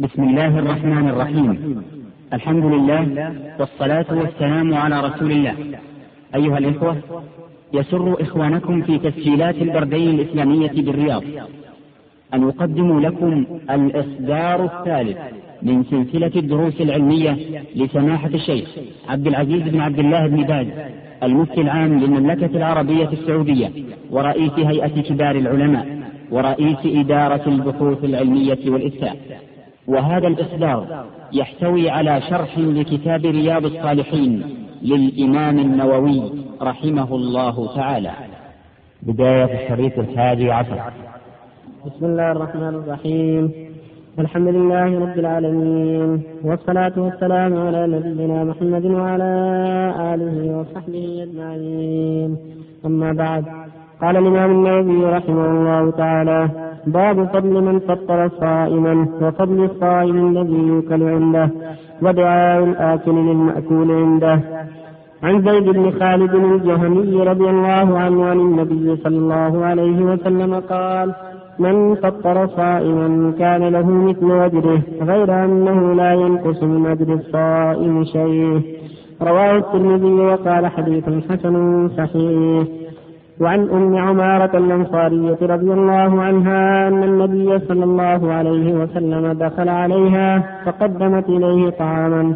بسم الله الرحمن الرحيم. الحمد لله والصلاة والسلام على رسول الله. أيها الإخوة يسر إخوانكم في تسجيلات البردين الإسلامية بالرياض. أن يقدموا لكم الإصدار الثالث من سلسلة الدروس العلمية لسماحة الشيخ عبد العزيز بن عبد الله بن باز المفتي العام للمملكة العربية السعودية ورئيس هيئة كبار العلماء ورئيس إدارة البحوث العلمية والإفتاء. وهذا الإصدار يحتوي على شرح لكتاب رياض الصالحين للإمام النووي رحمه الله تعالى. بداية الشريط الحادي عشر. بسم الله الرحمن الرحيم. الحمد لله رب العالمين والصلاة والسلام على نبينا محمد وعلى آله وصحبه أجمعين. أما بعد قال الإمام النووي رحمه الله تعالى باب فضل من فطر صائما وفضل الصائم الذي يوكل عنده ودعاء الآكل للمأكول عنده. عن زيد بن خالد الجهني رضي الله عنه عن النبي صلى الله عليه وسلم قال من فطر صائما كان له مثل أجره غير أنه لا ينقص من أجر الصائم شيء. رواه الترمذي وقال حديث حسن صحيح. وعن أم عمارة الأنصارية رضي الله عنها أن النبي صلى الله عليه وسلم دخل عليها فقدمت إليه طعاما.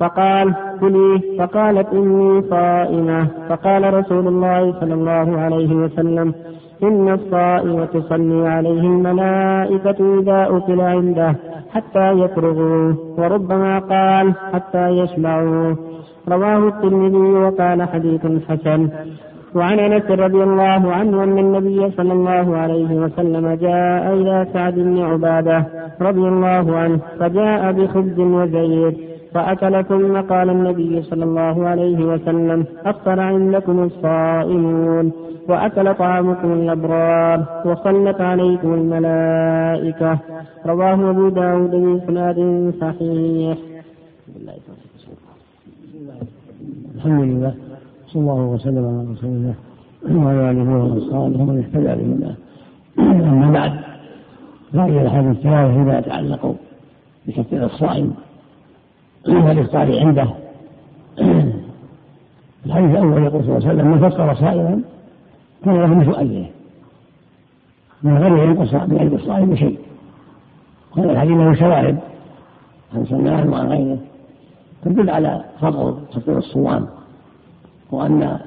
فقال كلي. فقالت إني صائمة. فقال رسول الله صلى الله عليه وسلم إن الصائم تصلي عليه الملائكة إذا أكل عنده حتى يفرغوا. وربما قال حتى يشبعوا. رواه الترمذي وقال حديث حسن. وعن انس رضي الله عنه ان النبي صلى الله عليه وسلم جاء إلى سعد بن عباده رضي الله عنه فجاء بخبز وزيت فأكل ثم قال النبي صلى الله عليه وسلم أفطر عندكم الصائمون وأكل طعامكم الأبرار وصلت عليكم الملائكة. رواه أبو داود بإسناد صحيح. الحمد لله. صلى الله وسلم على رسول الله وعلى آله وأصحابه ومن اهتدى بالله أما بعد فهذه الأحاديث الثلاثة فيما يتعلق بشكل الصائم والإفطار عنده. الحديث الأول يقول صلى الله عليه وسلم من فطر صائما كان له مثل اجره من غير ينقص من اجر الصائم بشيء. وهذا الحديث له شواهد عن سلمان وعن غيره تدل على فضل تفطير الصوام. وأن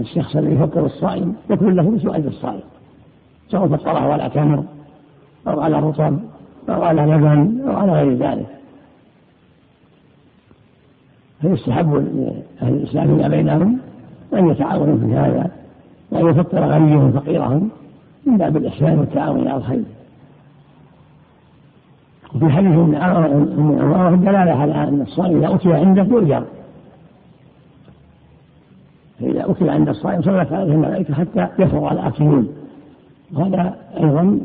الشخص الذي يفطر الصائم يكون له مثل أجر الصائم سواء فطره على تمر أو على رطب أو على لبن أو على غير ذلك فيستحب لأهل الإسلام فيما بينهم أن يتعاونوا في هذا وأن يفطر غنيهم فقيرهم من باب الإحسان والتعاون على الخير وفي حديث ابن عمر الدلالة على أن الصائم إذا أتي عنده يؤجر أكل عند الصائم صلت عليه الملائكة حتى يفرغ الآكلون وهذا أيضا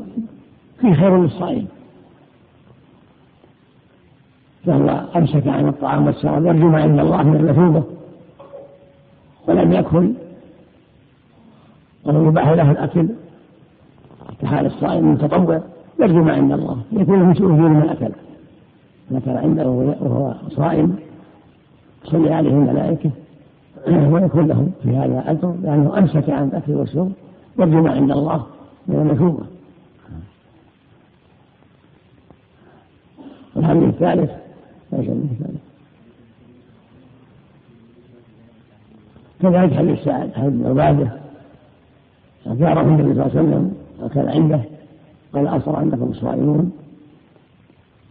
فيه خير للصائم. فهو أمسك عن الطعام والشراب يرجو ما عند الله من المثوبة ولم يأكل. ولم يباح له الأكل. كحال الصائم المتطوع يرجو ما عند الله. يكون مثل أجور من أكل كان عنده وهو صائم. صلي عليه الملائكة. ويكون له في هذا أجر لأنه أمسك عن الأكل والشرب ما عند الله من المثوبة والحمد الثالث ليس الثالث؟ كذلك حديث سعد بن عبادة زاره النبي صلى الله عليه وسلم وكان عنده قال أصر عندكم الصائمون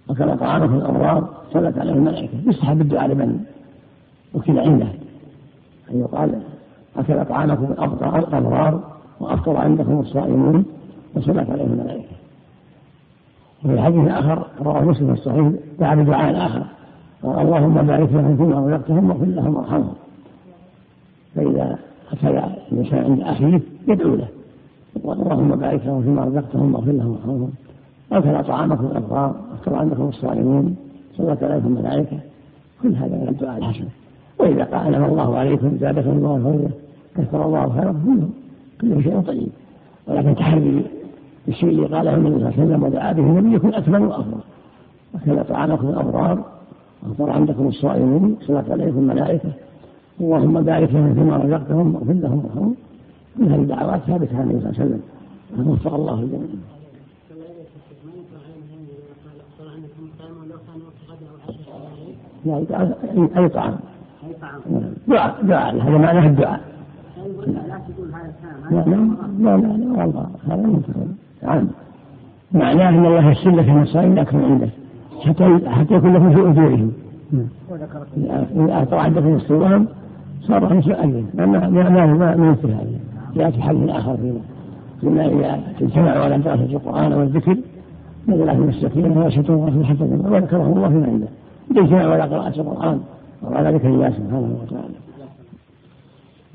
وكان طعامكم الأبرار صلت عليه الملائكة. يستحب الدعاء لمن وكل عنده. أن يقال أكل طعامكم الأبرار وأفطر عندكم الصائمون وصلت عليهم الملائكة. وفي الحديث آخر رواه مسلم الصحيح دعا بدعاء آخر قال اللهم بارك لهم فيما رزقتهم واغفر لهم وارحمهم. فإذا أكل الإنسان عند أخيه يدعو له. اللهم بارك لهم فيما رزقتهم واغفر لهم وارحمهم. أكل طعامكم الأبرار أفطر عندكم الصائمون صلت عليكم الملائكة. كل هذا من الدعاء الحسن. وإذا قال أنعم الله عليكم زادكم الله فضلا كثر الله خيرا كله كل شيء طيب. ولكن تحري بالشيء اللي قاله النبي صلى الله عليه وسلم ودعا به يكون أكمل وأفضل وكذا طعامكم الأبرار وأفطر عندكم الصائمون صلت عليكم الملائكة. اللهم بارك لهم فيما رزقتهم واغفر لهم وارحمهم. من هذه الدعوات ثابتة عن النبي صلى الله عليه وسلم. وفق الله الجميع. لا أي طعام دعاء دعاء هذا معناه الدعاء. لا لا لا لا والله هذا منتهى عام. معناه أن الله يسر لك المصائب اكرم عنده حتى حتى يكون لكم في أجورهم. إذا اعطوا عندكم الصيام صار عن سؤالهم ما ما ما ما مثل هذا. يأتي حديث آخر فيما فيما إذا اجتمعوا على دراسة القرآن والذكر نزل عليهم السكينه وغشتهم رحمه حتى وذكرهم الله فيما عنده. إذا اجتمعوا على قراءة القرآن وعلى ذكر الله سبحانه وتعالى.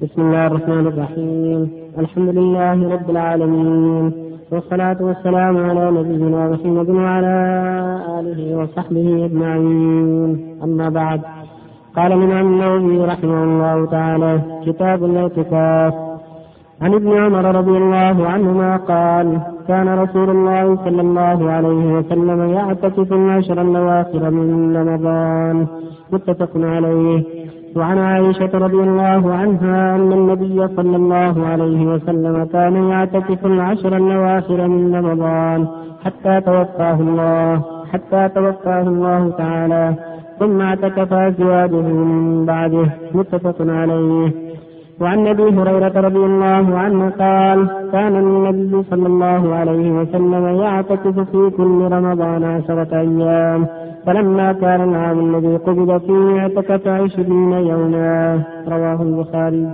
بسم الله الرحمن الرحيم. الحمد لله رب العالمين والصلاة والسلام على نبينا محمد وعلى آله وصحبه أجمعين. أما بعد قال الإمام النووي رحمه الله تعالى كتاب الاعتكاف عن ابن عمر رضي الله عنهما قال كان رسول الله صلى الله عليه وسلم يعتكف العشر الأواخر من رمضان. متفق عليه. وعن عائشة رضي الله عنها أن النبي صلى الله عليه وسلم كان يعتكف العشر الأواخر من رمضان حتى توفاه الله حتى توفاه الله تعالى ثم اعتكف أزواجه من بعده. متفق عليه. وعن أبي هريرة رضي الله عنه قال كان النبي صلى الله عليه وسلم يعتكف في كل رمضان عشرة أيام فلما كان العام الذي قبض فيه اعتكف عشرين يوما. رواه البخاري.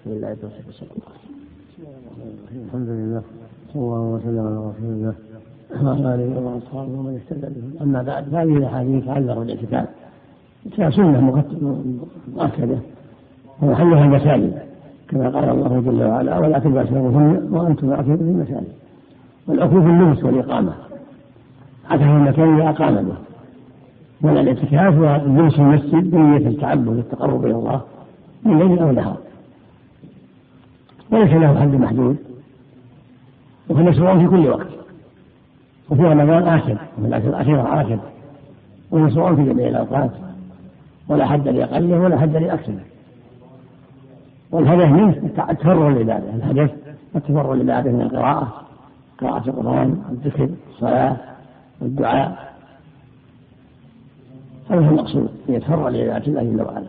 بسم الله الحمد لله صلى الله وسلم على رسول الله وعلى آله وأصحابه ومن اهتدى به أما بعد هذه الأحاديث تعلق الاعتكاف فيها سنة مؤكدة. ومحلها المساجد كما قال الله جل وعلا ولا تلبسوهن وأنتم عاكفون في المساجد. في اللبس والإقامة عكف المكان إذا أقام به ولا الاعتكاف وجلوس المسجد بنية التعبد والتقرب إلى الله من ليل أو نهار وليس له حد محدود وهو مشروع في كل وقت وفي رمضان آكد وفي العشر الأخيرة آكد ومشروع في جميع الأوقات ولا حد لأقله ولا حد لأكثره. والهدف منه التفرغ للعبادة الهدف التفرغ للعبادة من القراءة قراءة القرآن الذكر الصلاة والدعاء هذا هو المقصود أن يتفرع لعباده الله جل وعلا.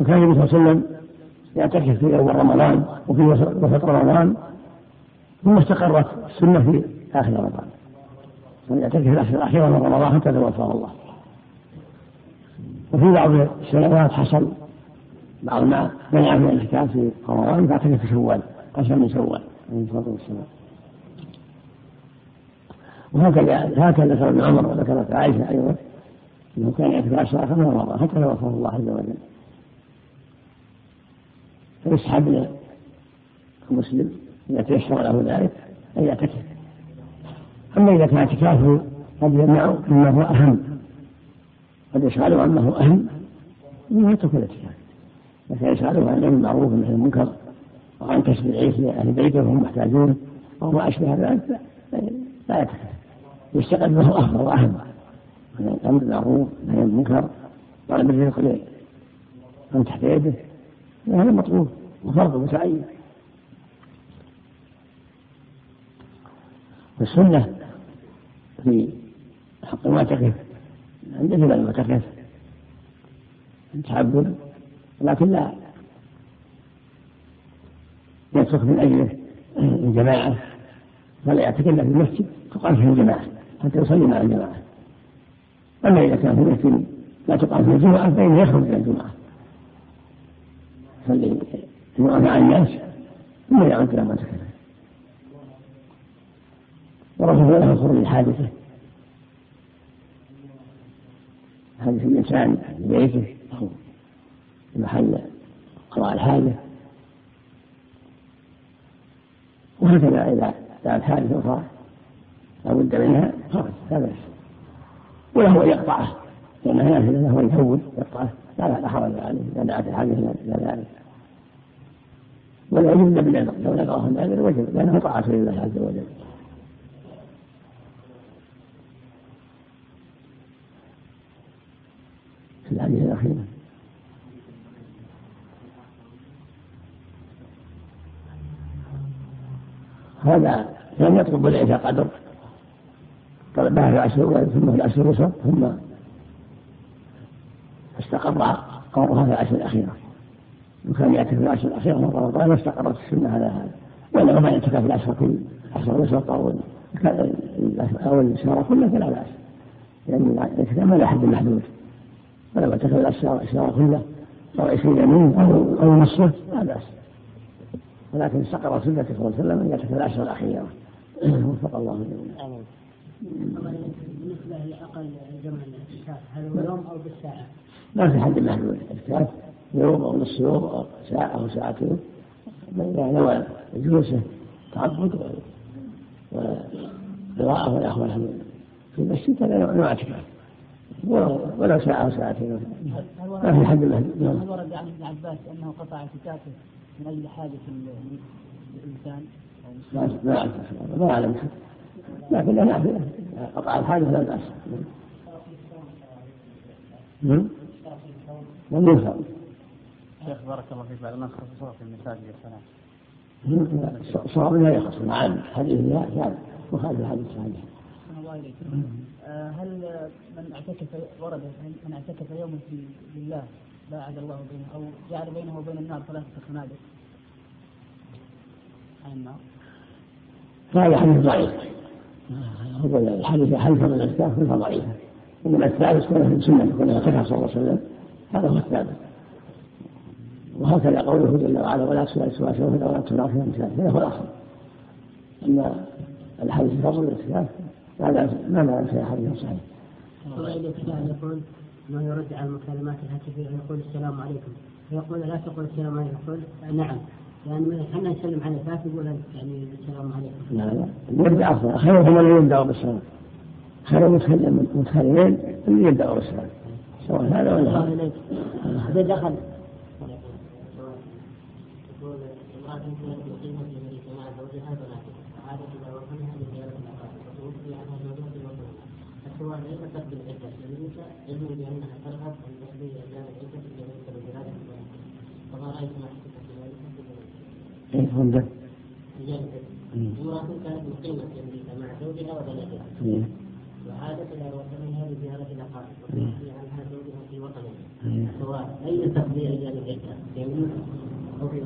وكان النبي صلى الله عليه وسلم يعتكف في أول رمضان وفي وسط رمضان ثم استقرت السنة في آخر رمضان. يعتكف في الاخيره من رمضان حتى توفاه الله. وفي بعض السنوات حصل بعض ما منع من الاعتكاف في رمضان فاعتكف في شوال قسم من شوال عليه الصلاة والسلام. وهكذا هكذا ذكر ابن عمر وذكرت عائشة أيضا إنه كان يعتكف عشر اخر من رمضان حتى توفاه الله عز وجل. فيسحب المسلم إذا تيسر له ذلك أن يعتكف. أما إذا كان اعتكافه قد يمنع مما هو أهم قد يشغله عما هو أهم من يترك الاعتكاف. لكن يسأله عن المعروف ونهي المنكر وعن كسب العيش لأهل بيته وهم محتاجون. أو ما أشبه ذلك لا يعتكف يستقل له أفضل وأهم الأمر بالمعروف نهي عن المنكر طلب الرزق من تحت يده. هذا مطلوب. وفرض متعين والسنة في حق المعتكف. عند المعتكف. التعبد. ولكن لا. يترك من أجله الجماعة. فلا يعتكف في المسجد تقام فيه الجماعة حتى يصلي مع الجماعة. أما إذا كان في مسجد لا تقام فيه الجمعة فإنه يخرج من الجمعة يصلي الجمعة مع الناس ثم يعود إلى ما تكلم ورجل له خروج الحادثة. حادث الإنسان في بيته محل قضاء الحاجة وهكذا إذا كانت حادثة أخرى لا بد منها خرج لا بأس. وله أن يقطعه لأنها نافلة له أن يفوت يقطعه لا لا حرج عليه إذا دعت الحاجة إلى ذلك. ولا يجب إلا بالعذر لو نذره العذر وجب لأنه طاعة لله عز وجل الحديث الأخير هذا لم يطلب العشاء قدر. طلبها في العشر ثم في العشر الوسط ثم استقر قومها في العشر الأخيرة وكان يعتكف في العشر الأخيرة من رمضان واستقرت السنة على هذا. وإنما ما يعتكف في العشر كل العشر الوسط أو أو الشهر كله فلا بأس لأن الاعتكاف ما له حد محدود. ولو اعتكف الشهر كله أو عشرين يوم أو أو نصفه لا بأس ولكن استقر سنة صلى الله عليه وسلم أن يعتكف العشر الأخيرة. وفق الله جميعا. بالنسبة لأقل جمع الاعتكاف هل هو يوم أو بالساعة؟ ما في حد محدود الاعتكاف يوم أو نصف يوم أو ساعة أو ساعتين. إذا نوى جلوسه تعبد وقراءة والأخوة في المسجد هذا نوع اعتكاف. ولو ساعة أو ساعتين. ما في حد محدود هل ورد عن ابن عباس أنه قطع اعتكافه؟ من أجل حاجة الإنسان؟ ما أعرف ما أعلم لكن نافلة قطع الحاجة لا بأس لم يفهم شيخ بارك الله فيك بعد ما خصصوها في المساجد الصلاة الصواب لا يخص مع الحديث لا كان وخالف الحديث الصحيح الله إليك هل من اعتكف ورد من اعتكف يوما في لله باعد الله بينه أو جعل بينه وبين النار ثلاثة خنادق عن النار؟ هذا حديث ضعيف. الحديث حلف من الأذكار كلها ضعيفة. انما الثالث كونه في كونه كفى صلى الله عليه وسلم. هذا هو الثابت. وهكذا قوله جل وعلا ولا تسوى سوى سوف ولا تنافي امثال هذا هو الأصل. أما الحديث فضل الاعتكاف هذا ما لا في حديث صحيح. يقول انه يرد على المكالمات الهاتفيه ويقول السلام عليكم. فيقول لا تقول السلام عليكم يقول نعم. يعني إحنا نسلم عليه لا تقول يعني السلام عليكم. لا لا. يبدا افضل خيرهم اللي يبدا بالسلام خير المتخلفين اللي يبدا بالسلام سواء هذا ولا هذا إذا دخل. السؤال ليس تقبل العدة. للنساء علما بأنها ترغب أن تقضي أيام العدة في بيت الرجال فما رأيت ما حدث في ذلك؟ كيف فهمت؟ امرأة كانت مقيمة في أمريكا مع زوجها وبناتها. وعادت إلى وطنها لزيارة الأقارب وتخفي عنها زوجها في وطنها. سواء أين تقضي أيام العدة؟ في أمريكا في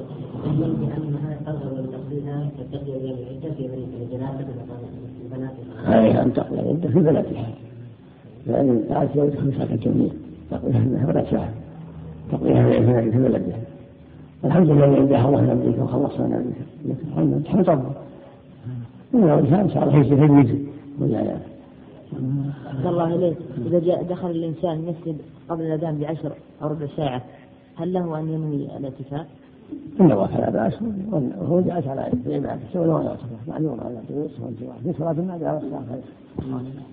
ترغب أن تقضي العدة في في بلدها لأن لا تدخل ساعة الجميع تقضيها ولا ساعة تقضيها في بلدها. الحمد لله انجاه الله أمريكا وخلصنا من أمريكا. الحمد لله تحمد إنسان إن شاء الله يستفيد ولا الله إليك إذا جاء دخل الإنسان المسجد قبل الأذان بعشر أو ربع ساعة هل له أن ينوي الاعتكاف؟ إن نوى فلا بأس وهو جالس على العبادة ولو لا معلوم على والجوع. في صلاة ما جاء الصلاة.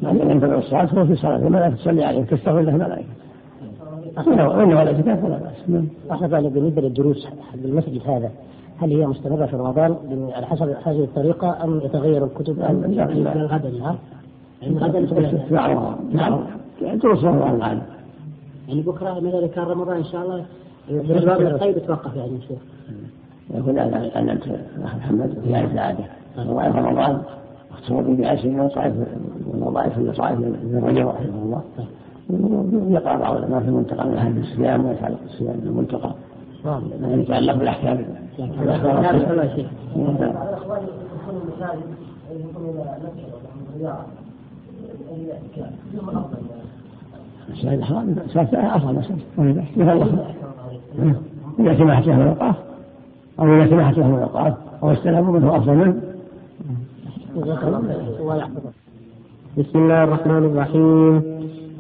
ما جاء ينتظر الصلاة. هو في صلاة. الملائكة تصلي عليه. تستغفر له الملائكة. وإن ولا اعتكاف فلا بأس. أخذ بالنسبة للدروس المسجد هذا هل هي مستمرة في رمضان على حسب هذه الطريقة أم يتغير الكتب؟ أم نعم؟ يعني الغدا نعم. دروس رمضان. يعني بكرة مثلا كان رمضان إن شاء الله الباب الطيب يتوقف يعني شيخ يقول أنا أنا محمد في هذه العادة وضعيف رمضان مختصر بعشر وضعيف وضعيف لصائف من رجب رحمه الله يقرأ بعض العلماء في المنتقى من أهل الصيام ويتعلق بالصيام المنتقى ما يتعلق بالأحكام مساجد الحرام مساجد أفضل مساجد إذا سمحت له الأوقاف أو إذا سمحت له الأوقاف أو استلموا منه أفضل منه بسم الله الرحمن الرحيم.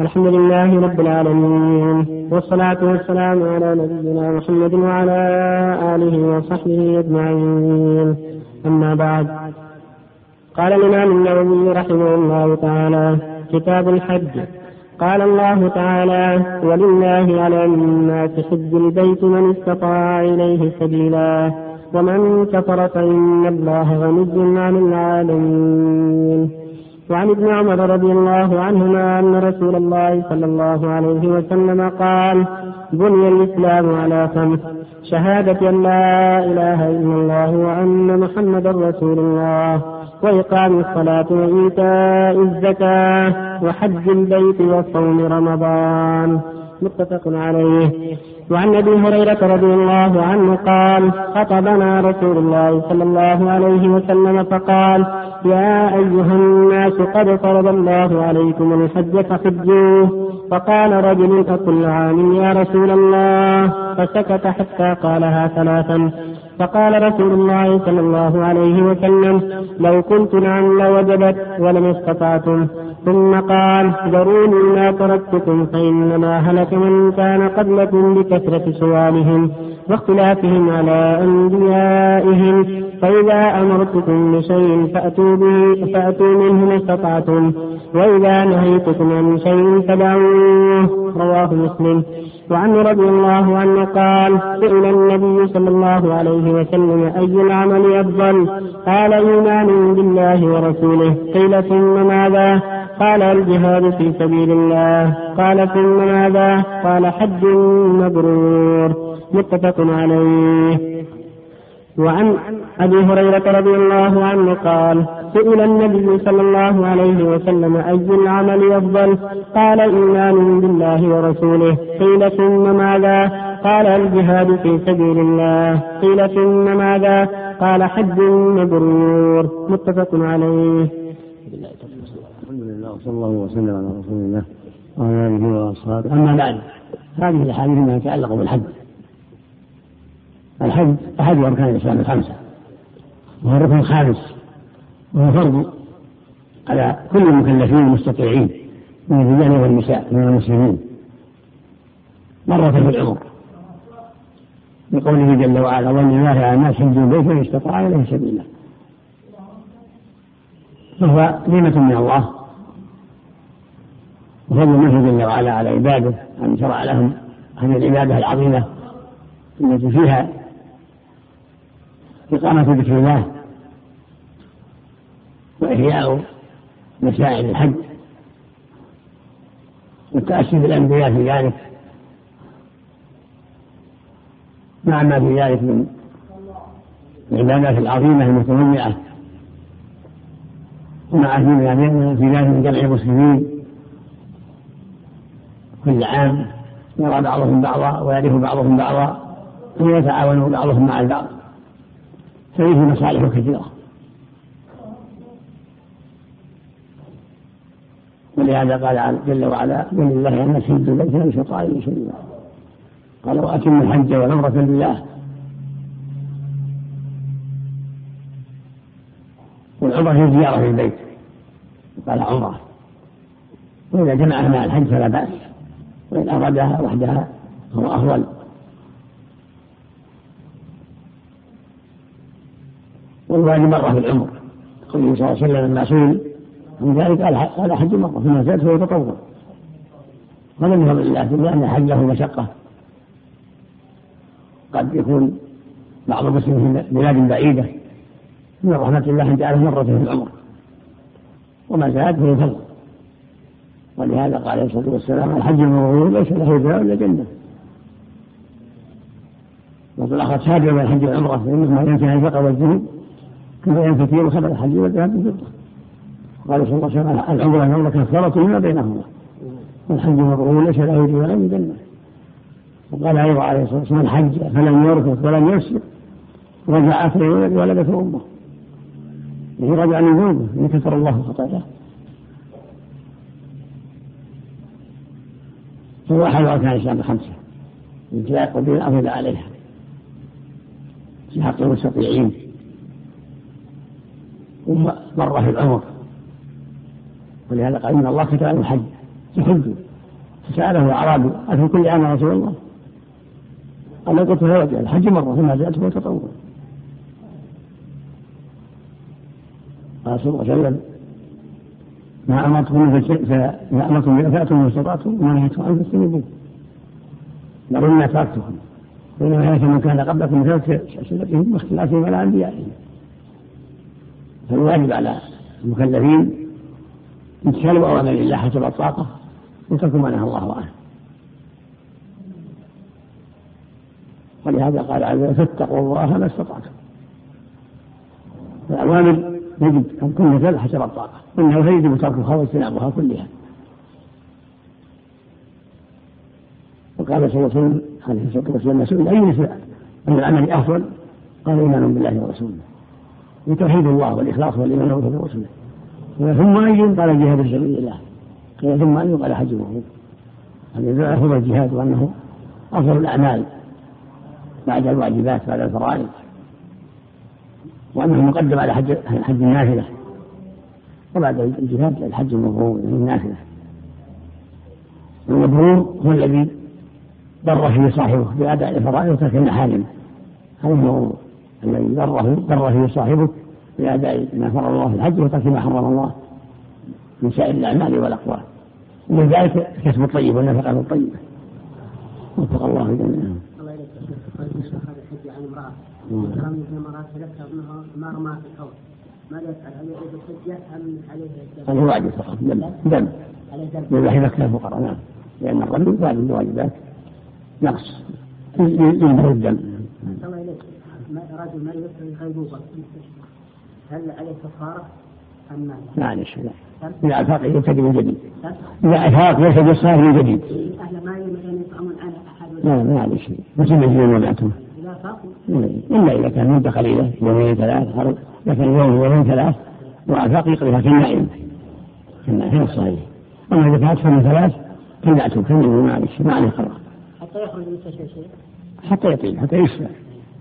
الحمد لله رب العالمين. والصلاة والسلام على نبينا محمد وعلى آله وصحبه أجمعين. أما بعد. قال الإمام النووي رحمه الله تعالى كتاب الحج. قال الله تعالى ولله على الناس حج البيت من استطاع إليه سبيلا ومن كفر فإن الله غني عن العالمين. وعن ابن عمر رضي الله عنهما أن رسول الله صلى الله عليه وسلم قال بني الإسلام على خمس شهادة أن لا إله إلا الله وأن محمدا رسول الله. وإقام الصلاة وإيتاء الزكاة وحج البيت وصوم رمضان. متفق عليه. وعن أبي هريرة رضي الله عنه قال خطبنا رسول الله صلى الله عليه وسلم فقال يا أيها الناس قد فرض الله عليكم الحج فحجوه. فقال رجل أكل عام يا رسول الله؟ فسكت حتى قالها ثلاثا. فقال رسول الله صلى الله عليه وسلم لو كنت نعم لوجبت ولم استطعتم. ثم قال ذروني ما تركتكم فإنما هلك من كان قبلكم بكثرة سؤالهم. واختلافهم على أنبيائهم. فإذا أمرتكم بشيء فأتوا به فأتوا منه ما استطعتم. وإذا نهيتكم عن شيء فدعوه. رواه مسلم. وعنه رضي الله عنه قال سئل النبي صلى الله عليه وسلم أي العمل أفضل؟ قال إيمان بالله ورسوله. قيل ثم ماذا؟ قال الجهاد في سبيل الله. قال ثم ماذا قال حج مبرور. متفق عليه. وعن أبي هريرة رضي الله عنه قال سئل النبي صلى الله عليه وسلم أي العمل أفضل؟ قال إيمان بالله ورسوله. قيل ثم ماذا؟ قال الجهاد في سبيل الله. قيل ثم ماذا؟ قال حج مبرور. متفق عليه. وصلى الله وسلم على رسول الله وعلى آله وأصحابه. أما بعد هذه الأحاديث ما يتعلق بالحج. الحج أحد أركان الإسلام الخمسة وهو الركن الخامس وهو فرض على كل المكلفين المستطيعين من الرجال والنساء من المسلمين. مرة في العمر. بقوله جل وعلا وان الله على الناس حج البيت من استطاع إليه سبيلا. فهو نعمة من الله. وفضل منه جل وعلا على عباده أن شرع لهم هذه العبادة العظيمة التي فيها إقامة ذكر الله وإحياء مسائل الحج والتأسي بالأنبياء في ذلك. مع ما في ذلك من العبادات العظيمة المتنوعة. ومع في ذلك من جمع المسلمين. كل عام يرى بعضهم بعضا ويعرف بعضهم بعضا ويتعاون بعضهم مع البعض. فيه مصالح كثيرة. ولهذا قال جل وعلا ولله أن الحج ليس من شيطان شيئا قال وأتم الحج والعمرة لله. والعمرة هي زيارة في البيت. قال عمرة. وإذا جمعها مع الحج فلا بأس. وإن أرادها وحدها فهو أفضل والواجب مرة في العمر. قوله صلى الله عليه وسلم لما سئل عن ذلك قال حج مرة ثم زاد فهو تطوع هذا من فضل الله ثم أن الحج له مشقة. قد يكون بعض المسلمين في بلاد بعيدة. من رحمة الله جعله مرة في العمر. وما زاد فهو فضل ولهذا قال عليه الصلاة والسلام الحج المبرور ليس له جزاء إلا جنة. وفي الآخر تابع بين الحج والعمرة فإنهما ينتهي الفقر والذنوب كما ينفتي وخبر الحج والذهب بالفضة قال صلى الله عليه وسلم العمرة والعمرة كفارة لما بينهما. والحج مبرور ليس له ولا جنة. وقال أيضا عليه الصلاة والسلام الحج فلم يرفث ولم يفسق رجع في ولدته أمه يعني رجع من ذنوبه إن كفر الله خطاياه فهو أحد أركان الإسلام الخمسة الامتلاك قبل الأفضل عليها. في حق المستطيعين مرة في العمر. ولهذا قال إن الله كتب له الحج يحج. فسأله أعرابي أفي كل عام رسول الله؟ قال قلت له الحج مرة ثم زادت فهو تطوع. قال صلى الله عليه وسلم ما أمرتكم فما أمرتكم بأن فأتوا ما استطعتم وما نهيتم عنه فاجتنبوه ذروا ما تركتكم. بينما هلك من كان قبلكم بسبب سنتهم واختلافهم على أنبيائهم. فالواجب على المكلفين امتثال اوامر الله حسب الطاقة وترك ما نهى الله عنه. ولهذا قال عز وجل فاتقوا الله ما استطعتم. الأوامر يجب أن تكون نزل حسب الطاقة وإنه يجب تركها واجتنابها كلها. وقال صلى الله عليه وسلم عليه الصلاة والسلام سئل أي أن العمل أفضل؟ قال إيمان بالله ورسوله وتوحيد الله والإخلاص والإيمان ورسوله ثم أي؟ قال الجهاد في سبيل الله. قيل ثم أي؟ قال حج مبرور هذا يدل على الجهاد وأنه أفضل الأعمال بعد الواجبات بعد الفرائض. وأنه مقدم على حج حج النافلة. وبعد الجهاد الحج المبرور النافلة. المبرور هو الذي بر فيه صاحبه بأداء الفرائض وترك المحارم. هذا هو الذي بره بر فيه صاحبه بأداء ما فرض الله في الحج وترك ما حرم الله من سائر الأعمال والأقوال. ومن ذلك الكسب الطيب والنفقة الطيبة. وفق الله جميعا. الله الحج عن امرأة رمي في ما الحوض ماذا يفعل؟ هل يعيد الحجة أم عليه الدم؟ هذا واجب فقط. دم. دم. لله يذكر الفقراء نعم. لأن الرمي واجب من الواجبات نقص. ينبغي الدم. الله إليك رجل ما يفعل غيبوبة هل عليه كفارة أم لا؟ معلش لا إذا أفاق من جديد. إذا أفاق يرتدي الصلاة من جديد أهل ما يطعمون على أحد. لا ما عليه شيء بس يمجدون وضعتهم إلا إذا كان مدة قليلة يومين ثلاث إذا كان يوم يومين ثلاث وأفاق يقضيها كالنائم كالنائم الصحيح. أما إذا كانت أكثر من ثلاث كالنعتم كالنائم ما عليه ما عليه قرار حتى يخرج من شيء؟ حتى يطيب حتى يشفى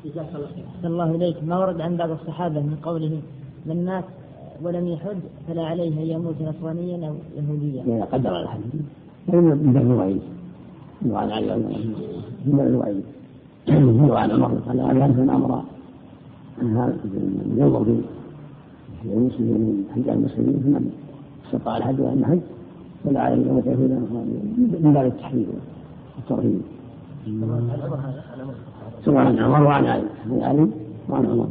جزاك الله خير. الله إليك. ما ورد عن بعض الصحابة من قوله من مات ولم يحج فلا عليه أن يموت نصرانيا أو يهوديا. إذا قدر الحج. من باب الوعيد. وعن علي من باب الوعيد. وعن عمر قال لا من أمر ينظر في المسلمين من حج المسلمين فمن استطاع الحج وأن حج فلا عليه أن يموت يهودا نصرانيا من باب التحريم والترهيب. سواء عن عمر وعن علي عن علي وعن عمر.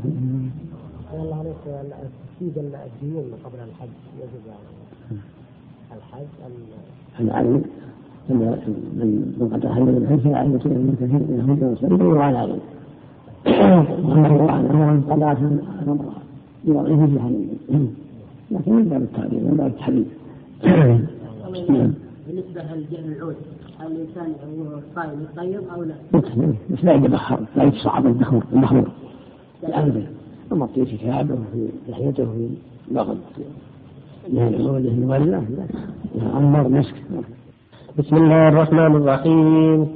الله عليك تسديد الديون قبل الحج يجب الحج عن علي من من قد حج بالحج فلا علم شيئا من كثير من الهدى والسلم وعن علي. واما هو عن عمر قضاء الامر يوضعه في حديث لكن من باب التعليم من باب التحديد. بالنسبة للجهل العود هل الإنسان هو صائم يطيب أو لا؟ بس لا يتبخر لا يتصعب البخور المخمور الأنبه أما في شعابه وفي لحيته وفي بغض يعني عوده مولاه أمر مسك بسم الله الرحمن الرحيم.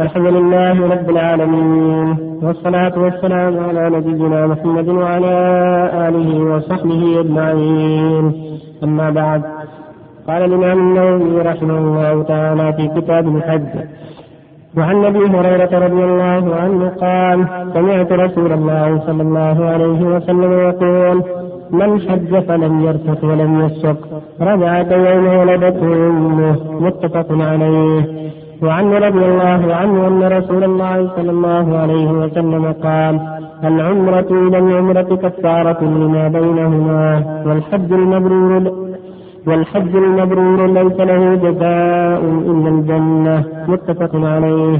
الحمد لله رب العالمين والصلاة والسلام على نبينا محمد وعلى آله وصحبه أجمعين. أما بعد قال الإمام النووي رحمه الله تعالى في كتاب الحج وعن أبي هريرة رضي الله عنه قال سمعت رسول الله صلى الله عليه وسلم يقول من حج فلم يرفث ولم يفسق رجع كيوم ولدته أمه متفق عليه. وعن رضي الله عنه أن رسول الله صلى الله عليه وسلم قال العمرة إلى العمرة كفارة لما بينهما والحج المبرور والحج المبرور ليس له جزاء إلا الجنة متفق عليه.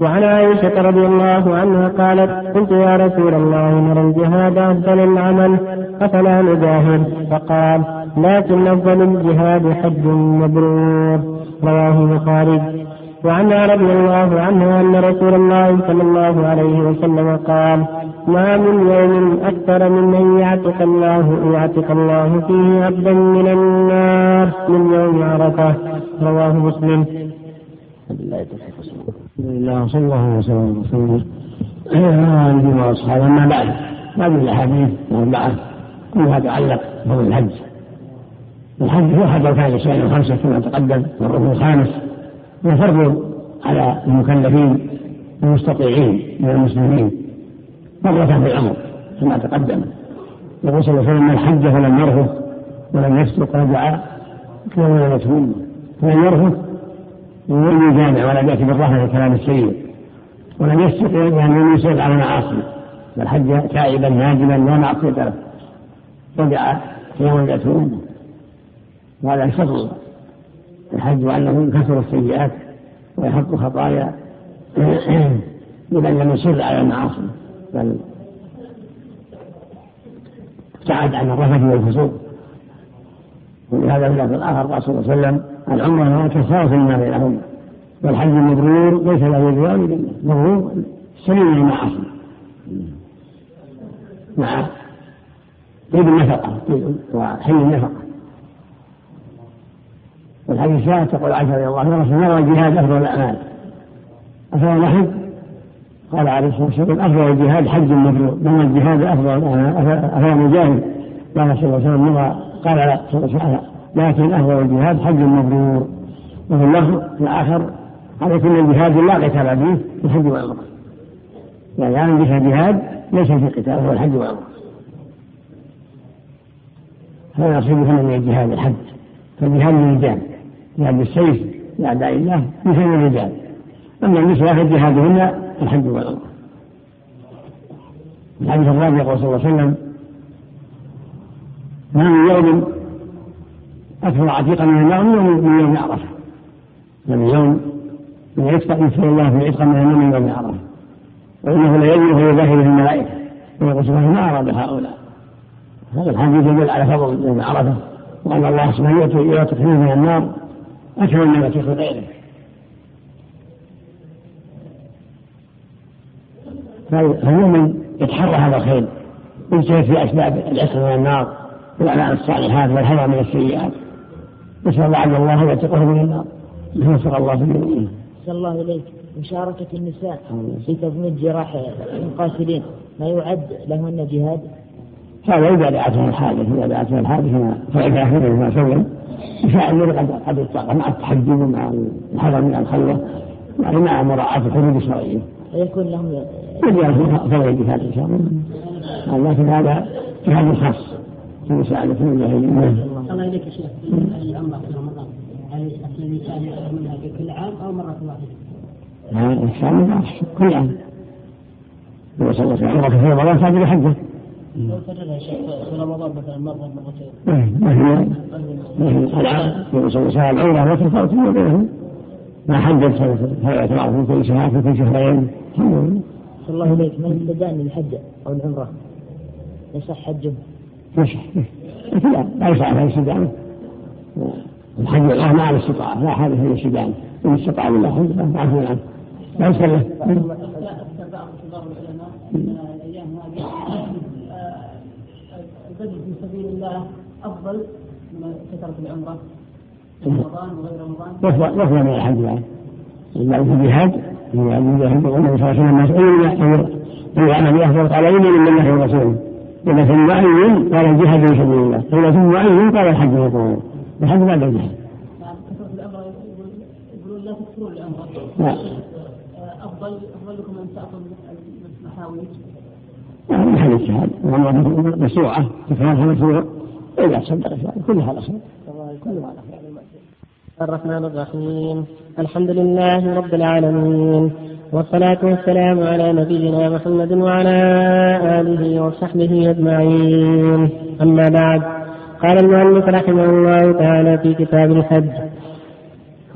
وعن عائشة رضي الله عنها قالت قلت يا رسول الله نرى الجهاد أفضل العمل أفلا نجاهد؟ فقال لكن أفضل الجهاد حج مبرور. رواه البخاري. وعنها رضي الله عنها أن رسول الله صلى الله عليه وسلم قال ما من يوم أكثر من أن يعتق الله يعتق الله فيه عبدا من النار من يوم عرفة. رواه مسلم. الحمد لله صلى الله وسلم وسلم على نبينا واصحابه اما بعد. هذه الأحاديث الاربعه كلها تتعلق بفضل الحج. الحج هو احد اركان الاسلام الخمسه كما تقدم والركن الخامس وفرض على المكلفين المستطيعين من المسلمين مرة في العمر كما تقدم يقول صلى الله عليه وسلم من حج فلم يرفث ولم يفسق رجع كما امه فلم يرفث ولم يجامع ولا ياتي بالرهن الكلام السيء ولم يفسق يعني لم يسير على معاصي بل حج تائبا ناجما لا معصيه له رجع كما امه وهذا فضل الحج وأنه يكثر السيئات ويحط خطايا لمن لم يصر على المعاصي. بل ابتعد عن الرفث والفسوق. ولهذا في الآخر قال صلى الله عليه وسلم العمرة كفارة لما بينهن والحج المبرور ليس له الجنة مبرور سليم المعاصي. مع طيب النفقة. وحل النفقة. والحديث الثالث تقول عائشة رضي الله. عنها نرى الجهاد أفضل الأعمال. أفضل الحج؟ قال عليه الصلاة والسلام أفضل الجهاد حج مبرور نرى الجهاد أفضل أفضل مجاهد قال صلى الله عليه وسلم قال صلى الله عليه وسلم لكن أفضل الجهاد حج مبرور وفي اللفظ الآخر على كل الجهاد لا قتال فيه في الحج والعمرة يعني يعني بها جهاد ليس في قتال هو الحج والعمرة هذا نصيبه من الجهاد الحج فالجهاد للرجال جهاد بالسيف لأعداء الله مثل الرجال. أما النساء فجهادهن الحج والعمرة الحديث الرابع يقول صلى الله عليه وسلم ما من يوم أكثر عتيقا من النار من يوم عرفة. من يوم من يسأل يسأل الله في عتق من النار من يوم عرفة. وإنه لا يجري وهو ظاهر الملائكة. ويقول سبحانه ما أراد هؤلاء؟ هذا الحديث يدل على فضل يوم عرفة وأن الله سبحانه يعطي من النار أكثر من يعطي غيره فالمؤمن يتحرى هذا الخير يجتهد في أسباب العتق من النار والأعمال الصالحات والحذر من السيئات. نسأل الله عز الله أن يعتقه من النار. وفق الله في الجميع. الله إليك. مشاركة النساء في تضميد جراح المقاتلين. ما يعد لهن جهاد؟ هذا إذا دعتهم الحاجة إذا دعتهم الحاجة فعل أخيرا ما سوى يساعد قد قد الطاقة. مع التحجب ومع الحذر من الخلوة. يعني مع مراعاة الحدود الشرعية. ويكون لهم يجعل فضل الجهاد إن شاء الله لكن هذا جهاد خاص في مساعدة المجاهدين. الله. إليك يا شيخ. العمرة في رمضان. هل الإنسان منها في كل عام أو مرة واحدة؟ إن شاء الله. كل عام. النبي صلى الله عليه وسلم. في رمضان حجه لو كررها شيخ في رمضان مثلا مرة مرتين ما هي؟ ما هي؟ العمرة وتفاوت فيما بينهم ما حجت فيعتبر في كل شهر في كل شهرين. الله إليك من استدان للحج أو العمرة. يصح حجه؟ يصح لا لا يصح على الاستدامة. الحج الآن ما على الاستطاعة لا حاجة في الاستدامة. إن استطاع بالله معفو عنه لا يصح. البذل في سبيل الله افضل من كثره العمره في رمضان وغير رمضان يفضل من الحج يعني إلا في الجهاد الجهاد والنبي صلى الله عليه وسلم مسؤول العمل يفضل قال يمين من الله ورسوله إذا في المعين قال الجهاد في سبيل الله إذا في المعين قال الحج يقول الحج بعد الجهاد العمرة يقولون لا تكثرون العمرة أفضل أفضل لكم أن تأخذ المحاويج يعني محل اجتهاد والعمرة مشروعة تكرارها مشروع إذا صدق كلها على خير. كلها على خير. الرحمن الرحيم. الحمد لله رب العالمين. والصلاة والسلام على نبينا محمد وعلى آله وصحبه أجمعين. أما بعد قال المؤلف رحمه الله تعالى في كتاب الحج.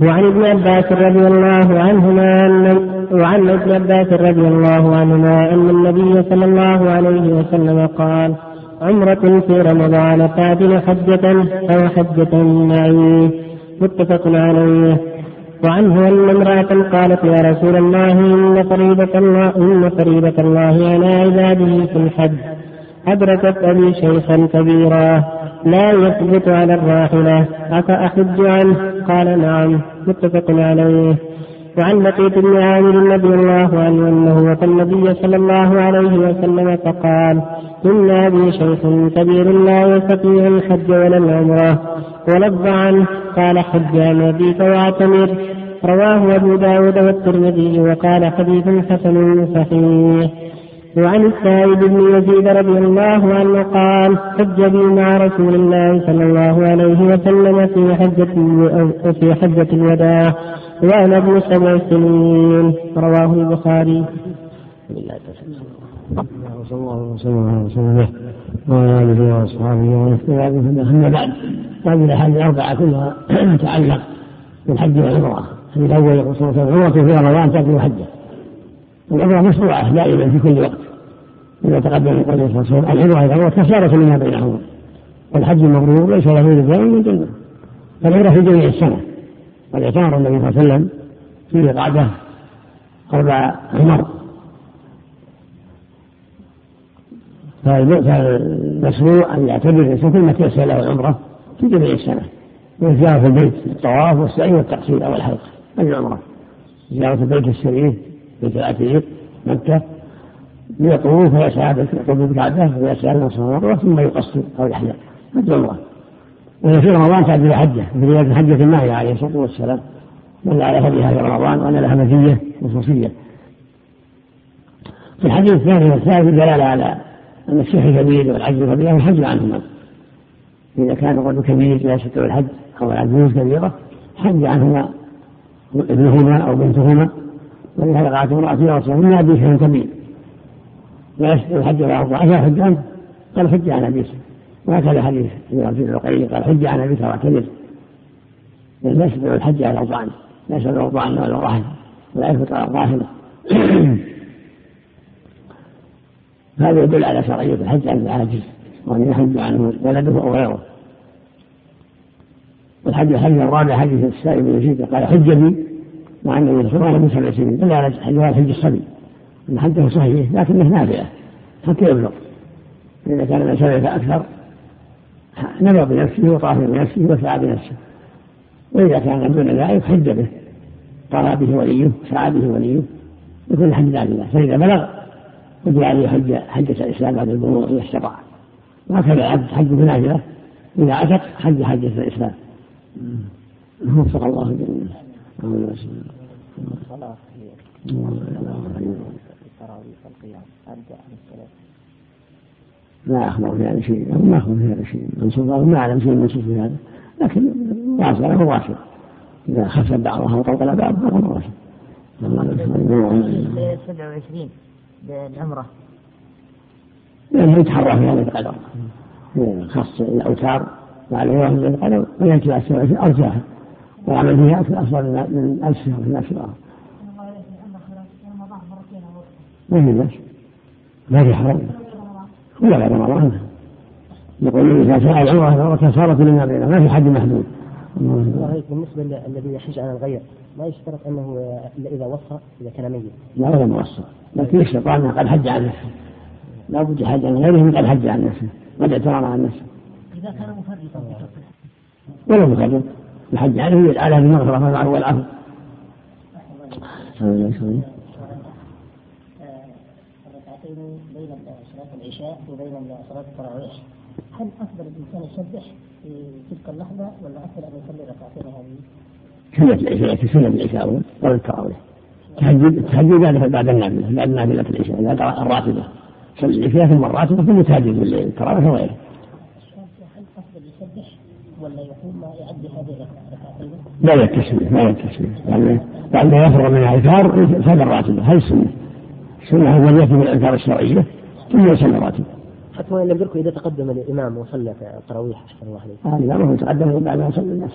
وعن ابن عباس رضي الله عنهما أن وعن ابن عباس رضي الله عنهما أن النبي صلى الله عليه وسلم قال عمرة في رمضان تعدل حجة أو حجة معي؟ متفق عليه. وعنه أن امرأة قالت يا رسول الله إن فريضة الله إن فريضة الله على عباده في الحج. أدركت أبي شيخا كبيرا لا يثبت على الراحلة أفأحج عنه؟ قال نعم. متفق عليه. وعن لقيت بن عامر رضي الله عنه أنه اتى النبي صلى الله عليه وسلم فقال إن أبي شيخ كبير لا يستطيع الحج ولا العمرة. ولظ عنه قال حج عن ابيك واعتمر رواه أبو داود والترمذي وقال حديث حسن صحيح. وعن السائب بن يزيد رضي الله عنه قال حج بي مع رسول الله صلى الله عليه وسلم في حجة في حجة الوداع. وأنا ابن سبع سنين. رواه البخاري. صلى الله وسلم على رسول الله وعلى آله وأصحابه ومن اهتدى بهداه أما بعد هذه الأحاديث الأربعة كلها تتعلق بالحج والعمرة. الحديث الأول يقول صلى الله عليه وسلم العمرة في رمضان تأتي حجة. العمرة مشروعة دائما في كل وقت. إذا تقدم يقول صلى الله عليه وسلم العمرة إذا عمرة كفارة لما بينهما. والحج المبرور ليس له رجال من جنة فالعمرة في جميع السنة. قد اعتمر النبي صلى الله عليه وسلم في قعدة أربع عمر. فالمشروع أن يعتبر الإنسان كل ما تيسر له العمرة في جميع السنة. وزيارة في البيت الطواف والسعي والتقصير أو الحلق. هذه العمرة. زيارة البيت الشريف بيت العتيق مكة. يطوف ويسعى بالكعبة ويسعى مرة ثم يقصر أو يحلق هذه عمرة وهي في رمضان تعدل حجة في رواية حجة النهي عليه الصلاة والسلام. من على هديها في رمضان وأن لها مزية خصوصية. في الحديث الثاني والثالث دلالة على أن الشيخ كبير والعجز كبير والحج عنهما. إذا كان الرجل كبير لا يستطيع الحج أو العجوز كبيرة حج عنهما ابنهما أو بنتهما. ولهذا قالت امرأة يا رسول الله إن أبي شيخ كبير. لا يستطيع الحج يرضى أفلا حج عنه قال حج عن أبيك. وهكذا حديث ابن عبد العقيل قال حج عن أبيك واعتذر لا يستطيع الحج على الأوطان لا يستطيع الأوطان ولا الرحل ولا يستطيع الراحلة هذا يدل على شرعية الحج عن العاجز وأن يحج عنه ولده أو غيره. والحج الحج الرابع حديث السائب بن يزيد قال حج بي مع الله عليه وسلم سبع سنين دل على حج حج الصبي. أن حجه صحيح لكنه نافعة حتى يبلغ. إذا كان الإنسان أكثر نبى بنفسه وطاف بنفسه وسعى بنفسه. وإذا كان دون ذلك حج به. طاف به وليه سعى به وليه. يكون الحج لله. فإذا بلغ وجعل عليه حج حجة الإسلام بعد البلوغ إذا استطاع. وهكذا العبد حج بنافلة إذا عتق حج حجة الإسلام. وفق الله جميعا. لا أخبر في هذا شيء ما أخبر في هذا شيء منصوص ما أعلم شيء منصوص في هذا لكن واسع مباشر إذا خف بعضها وطلقل بعضها فهو مباشر 27 بالعمرة لأنه يتحرى في هذا القدر. خاص الأوتار وعلى يوم القدر ويأتي على السبعة أرجاها ويعمل فيها أفضل من ألف شهر في نفس الأرض ما في بس ما في حرام ولا غير رمضان يقول إذا سأل العمرة كفارة لما بينه ما في حد محدود. بالنسبة للذي يحج على الغير لا يشترط أنه إذا وصى إذا كان ميت؟ لا ولا موصى لكن يشترط أنه قد حج عن نفسه. لا بد حج عن غيره من قد حج عن نفسه قد اعترض عن نفسه. إذا كان مفرطا ولا مفرط الحج عنه يدعى له بالمغفرة والعفو بين صلاة العشاء وبين صلاة التراويح هل أفضل الإنسان يسبح في تلك اللحظة ولا أفضل أن يصلي ركعتين هذه؟ سنة العشاء في سنة العشاء قبل التراويح التهجد التهجد بعد بعد النافلة بعد نافلة العشاء بعد الراتبة صلي العشاء ثم الراتبة ثم تهجد التراويح وغيره. هل أفضل يسبح ولا يقول ما يعدي هذه الركعتين؟ لا يتسمع لا يتسمع يعني بعد ما يفرغ من الأذكار صلى الراتبة هذه السنة. السنة هو يأتي بالأذكار الشرعية ثم يصلي. حتى وإن لم يذكر إذا تقدم الإمام وصلى التراويح أحسن الله عليه. هذا الإمام هو تقدم بعد ما صلى الناس.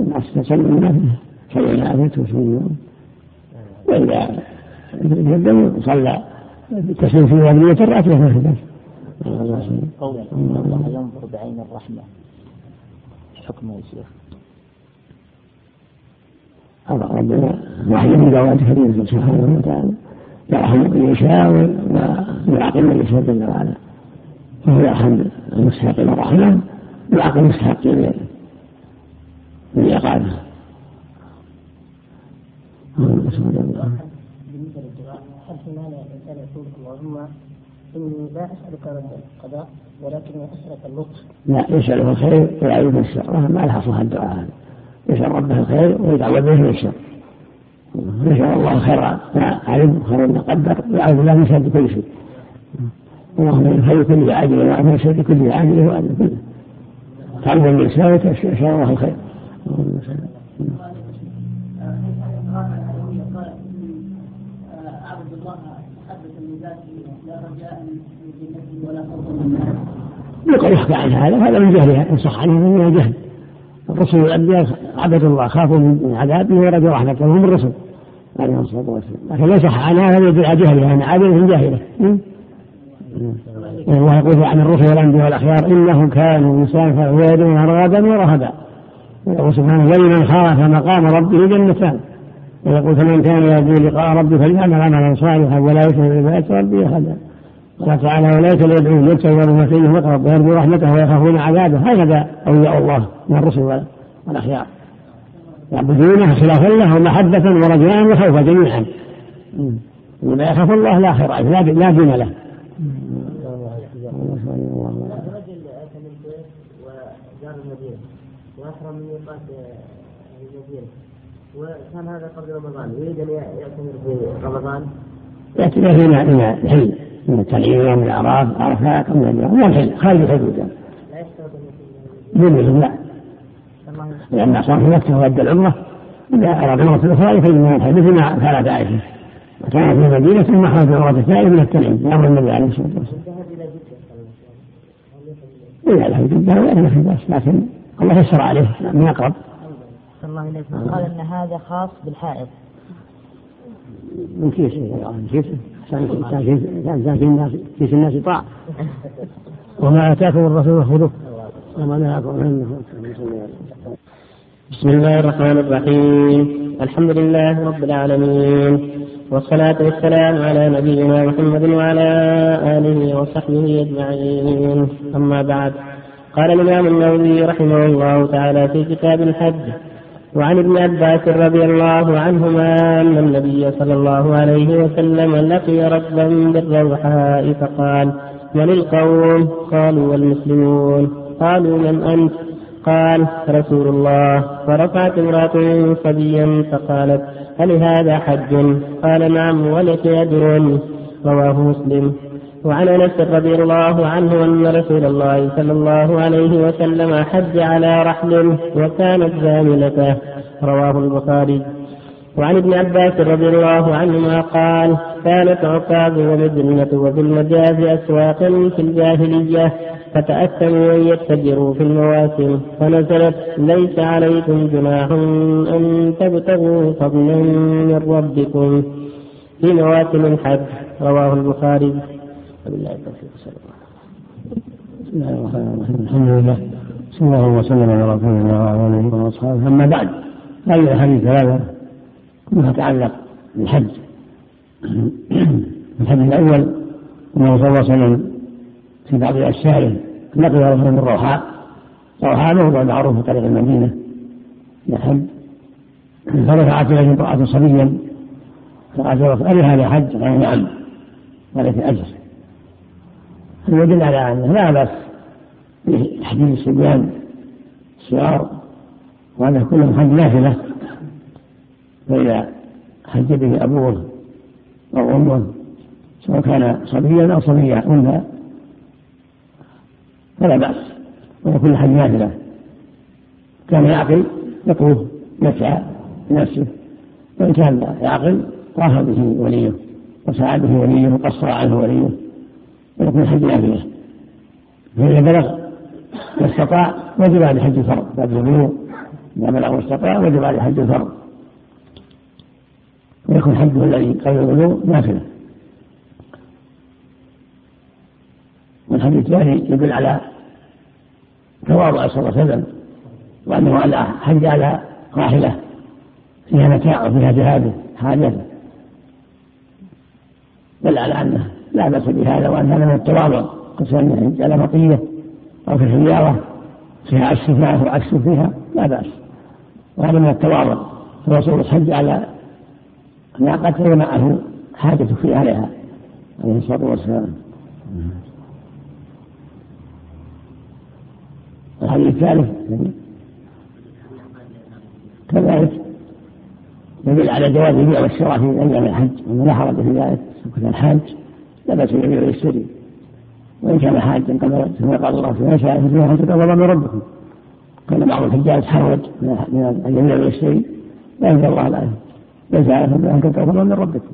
الناس تصلي النافلة صلى النافلة وصلى وإذا تقدم صلى التسليم في وابنية الراتبة ما في بس. قوله الله ينظر بعين الرحمة حكمه يا شيخ هذا ربنا واحد من دعوات كريم سبحانه وتعالى يرحم من يشاء ويعقل من يشاء جل وعلا فهو يرحم المستحق الرحمة ويعقل المستحق للعقابه بالنسبة للدعاء هل في مانع الإنسان يقول اللهم إني لا أسألك القضاء ولكني أسألك اللطف لا يسأله الخير من الشر. ما يحصل الدعاء هذا. يسأل ربه الخير ويتعوذ به من الشر. نسأل الله خير. ما علم خير ما قدر. ويعوذ بالله من شر كل شيء. اللهم من خير كل عاجل ومن شر كل عاجل وأجل كله من الإسلام يسأل الله الخير عبد الله حدث من ذاته لا رجاء من جنته ولا خوفا من النار يقول يحكى عن هذا هذا من جهلها إن صح عنه من الجهل الرسل والأنبياء عبدوا الله خافوا من عذابه ورجوا رحمته هم الرسل عليه الصلاة والسلام. لكن ليس عن هذا يدل على جهلها يعني عابدة جاهلة. الله يقول عن الرسل والأنبياء والأخيار إنهم كانوا يسافرون رغبا ورهبا. ويقول سبحانه ولمن خاف مقام ربه جنتان. ويقول فمن كان يرجو لقاء ربه فليعمل عملا صالحا ولا يشرك بعبادة ربه أحدا. قال تعالى أولئك الذين يتبعون فيه مقرب ويرجو رحمته ويخافون عذابه هكذا أولياء الله من الرسل والأخيار. يعبدونه خلافا له محبة ورجاء وخوفا جميعا. ولا يخاف الله لا خير لا لا دين له. واحرم من ميقات المدينة وكان هذا قبل رمضان. يريد أن يعتمر في رمضان؟ يعتمر فيما فيما من التنعيم ومن الأعراف عرفات ومن اليوم. والحل خارج لا يشترط لا. لأن صار في مكة وأدى العمرة. إذا أراد عمرة الأخرى يخرج من الحج مثل ما فعلت عائشة وكان في المدينة ثم خرج عمرة الثانية من التنعيم بأمر النبي عليه الصلاة والسلام. إذا له جدة ولا في بأس لكن الله يسر عليه من أقرب. الله قال أن هذا خاص بالحائض. من كيس؟ من كيس. في الناس طاع وما آتاكم الرسول خذوه. وما نهاكم عنه بسم الله الرحمن الرحيم. الحمد لله رب العالمين. والصلاة والسلام على نبينا محمد وعلى آله وصحبه أجمعين. أما بعد قال الإمام النووي رحمه الله تعالى في كتاب الحج وعن ابن عباس رضي الله عنهما أن النبي صلى الله عليه وسلم لقي ركبا بالروحاء فقال من القوم؟ قالوا والمسلمون. قالوا من أنت؟ قال رسول الله. فرفعت امرأة صبيا فقالت هل هذا حج؟ قال نعم ولك أجر. رواه مسلم. وعن انس رضي الله عنه ان رسول الله صلى الله عليه وسلم حج على رحل وكانت زاملته رواه البخاري. وعن ابن عباس رضي الله عنهما قال كانت عكاظ ومدنة وفي المجاز أسواق في الجاهلية فتأثموا أن يتجروا في المواسم فنزلت ليس عليكم جناح أن تبتغوا فضلا من ربكم في مواسم الحج. رواه البخاري. وبالله التوفيق صلى الله بسم الله الرحمن الرحيم. الحمد لله. صلى الله وسلم على رسول الله وعلى آله وأصحابه. أما بعد هذه الحديث ثلاثة كلها تتعلق بالحج. الحديث الأول انه صلى الله عليه وسلم في بعض أشيائه نقل رجل من روحاء روحاء موضع معروف في طريق المدينة. يحج فرفعت إليه امرأة صبيا فقالت ألي هذا حج؟ قال نعم. ولك أجر هذا يدل على أنه لا بأس بتحديد الصبيان الصغار وأنه كلهم حج نافلة. فإذا حج به أبوه أو أمه سواء كان صبيا أو صبيا أنثى فلا بأس. ويكون حج نافلة. كان يعقل يطوف يسعى بنفسه وإن كان يعقل طاف به وليه وسعى به وليه وقصر عنه وليه. ويكون حج نافلة فإذا بلغ واستطاع وجب عليه حج الفرض. بعد البلوغ إذا بلغ واستطاع وجب عليه حج الفرض. ويكون حجه الذي قبل البلوغ نافلة. والحديث الثاني يدل على تواضع صلى الله عليه وسلم وأنه على حج على راحلة. فيها متاع وفيها جهاده حاجته دل على أنه لا بأس بهذا وأن هذا من التواضع. على مطية أو في سيارة فيها عكس معه وعكس فيها لا بأس. وهذا من التواضع. الرسول حج على ناقته ومعه حاجة في عليها عليه الصلاة والسلام. الحديث الثالث كذلك يدل على جواز البيع والشراء في أيام الحج وما لا حرج في ذلك كان الحاج. لا بأس بالبيع ويشتري وإن كان حاجا قبل ثم قال الله في شاء فيها فتقبل من ربكم كان بعض الحجاج حرج من ان يبيع ويشتري لا ينزل الله الآية على ان تقبل من ربكم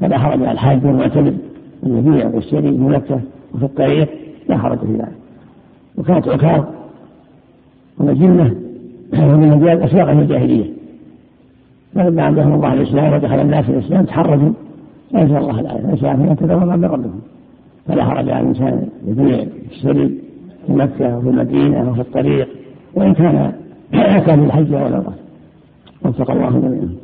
فلا حرج على الحاج والمعتمد ان يبيع ويشتري في مكة وفي الطريق لا حرج في ذلك. وكانت عكاظ ومجنة ومن مجال أسواق الجاهلية. فلما أنزلهم الله الإسلام ودخل الناس في الإسلام تحرجوا فأنزل الله الآية ليس عليهم تدوروا من ربهم فلا حرج على الإنسان يبيع يشتري في مكة وفي المدينة وفي الطريق وإن كان كان الحج والعمرة وفق الله جميعا.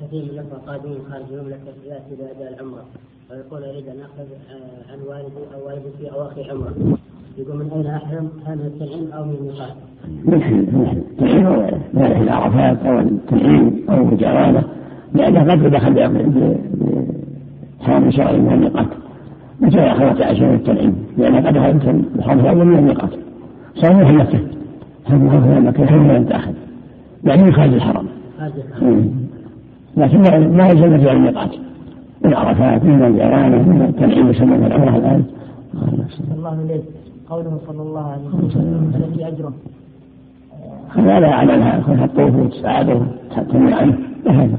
كثير من الاخوه قادمين خارج المملكه ياتي لاداء العمرة. ويقول أريد أن أخذ عن والدي أو والدتي أو أخي عمرة. يقول من أين أحرم؟ هل من التنعيم أو من الميقات؟ من التنعيم من عرفات أو التنعيم أو الجرانه لأنه قد دخل بحرم شرعي من الميقات. متى أخذت عشان التنعيم؟ لأنه قد دخلت بحرم شرعي من الميقات. صار مثل مكة. هم مثل مكة هم لم تأخذ. يعني من خارج الحرم. لكن ما يلزم في الميقات. من عرفات من الجرانه من التنعيم يسمى العمره الان الله اليك قوله صلى الله عليه وسلم. التي أجره. هذا لا يعلمها يكون وتساعده تمنع عنه لا هذا.